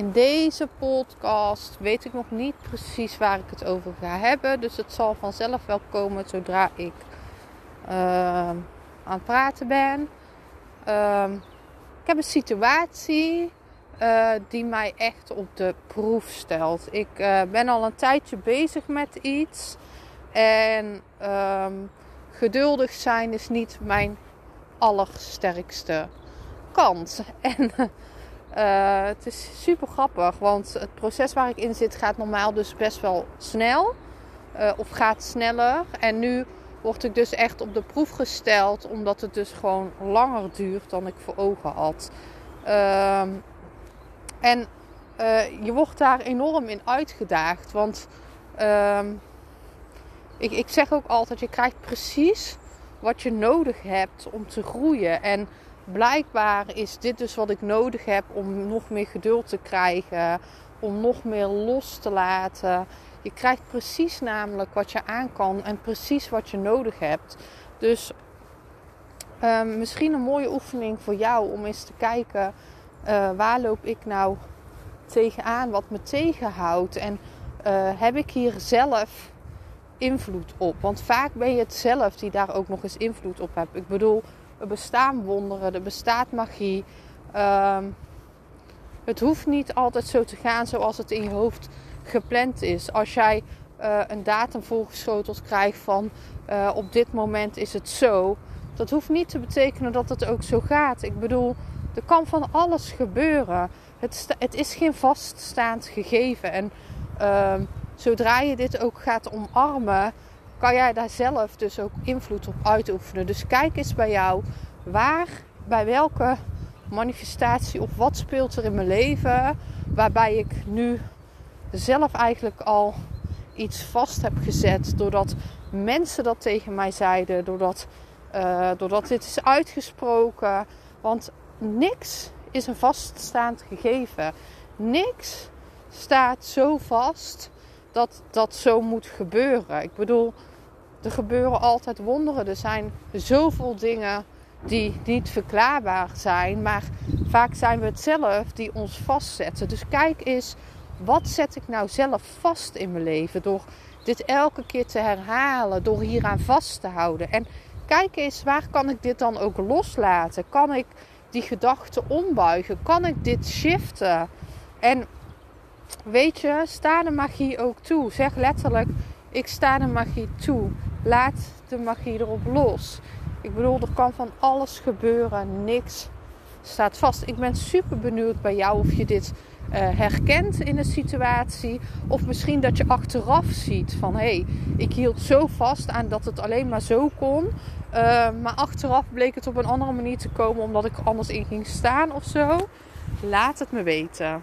In deze podcast weet ik nog niet precies waar ik het over ga hebben. Dus het zal vanzelf wel komen zodra ik uh, aan het praten ben. Uh, ik heb een situatie uh, die mij echt op de proef stelt. Ik uh, ben al een tijdje bezig met iets. En um, geduldig zijn is niet mijn allersterkste kant. En uh, het is super grappig, want het proces waar ik in zit gaat normaal dus best wel snel. Uh, of gaat sneller. En nu word ik dus echt op de proef gesteld, omdat het dus gewoon langer duurt dan ik voor ogen had. Uh, en uh, je wordt daar enorm in uitgedaagd. Want ehm, ik, ik zeg ook altijd, je krijgt precies wat je nodig hebt om te groeien. En blijkbaar is dit dus wat ik nodig heb om nog meer geduld te krijgen, om nog meer los te laten. Je krijgt precies namelijk wat je aan kan en precies wat je nodig hebt. Dus uh, misschien een mooie oefening voor jou om eens te kijken uh, waar loop ik nou tegenaan, wat me tegenhoudt en uh, heb ik hier zelf invloed op? Want vaak ben je het zelf die daar ook nog eens invloed op hebt. Ik bedoel, er bestaan wonderen, er bestaat magie. Uh, het hoeft niet altijd zo te gaan zoals het in je hoofd gepland is. Als jij uh, een datum voorgeschoteld krijgt van uh, op dit moment is het zo. Dat hoeft niet te betekenen dat het ook zo gaat. Ik bedoel, er kan van alles gebeuren. Het, het is geen vaststaand gegeven. En uh, zodra je dit ook gaat omarmen, kan jij daar zelf dus ook invloed op uitoefenen. Dus kijk eens bij jou waar, bij welke manifestatie of wat speelt er in mijn leven waarbij ik nu zelf eigenlijk al iets vast heb gezet doordat mensen dat tegen mij zeiden, doordat, uh, doordat dit is uitgesproken. Want niks is een vaststaand gegeven. Niks staat zo vast dat dat zo moet gebeuren. Ik bedoel, er gebeuren altijd wonderen. Er zijn zoveel dingen die niet verklaarbaar zijn. Maar vaak zijn we het zelf die ons vastzetten. Dus kijk eens, wat zet ik nou zelf vast in mijn leven? Door dit elke keer te herhalen, door hieraan vast te houden. En kijk eens, waar kan ik dit dan ook loslaten? Kan ik die gedachten ombuigen? Kan ik dit shiften? En weet je, sta de magie ook toe. Zeg letterlijk, ik sta de magie toe. Laat de magie erop los. Ik bedoel, er kan van alles gebeuren. Niks staat vast. Ik ben super benieuwd bij jou of je dit uh, herkent in een situatie. Of misschien dat je achteraf ziet van hé, hey, ik hield zo vast aan dat het alleen maar zo kon. Uh, maar achteraf bleek het op een andere manier te komen omdat ik er anders in ging staan of zo. Laat het me weten.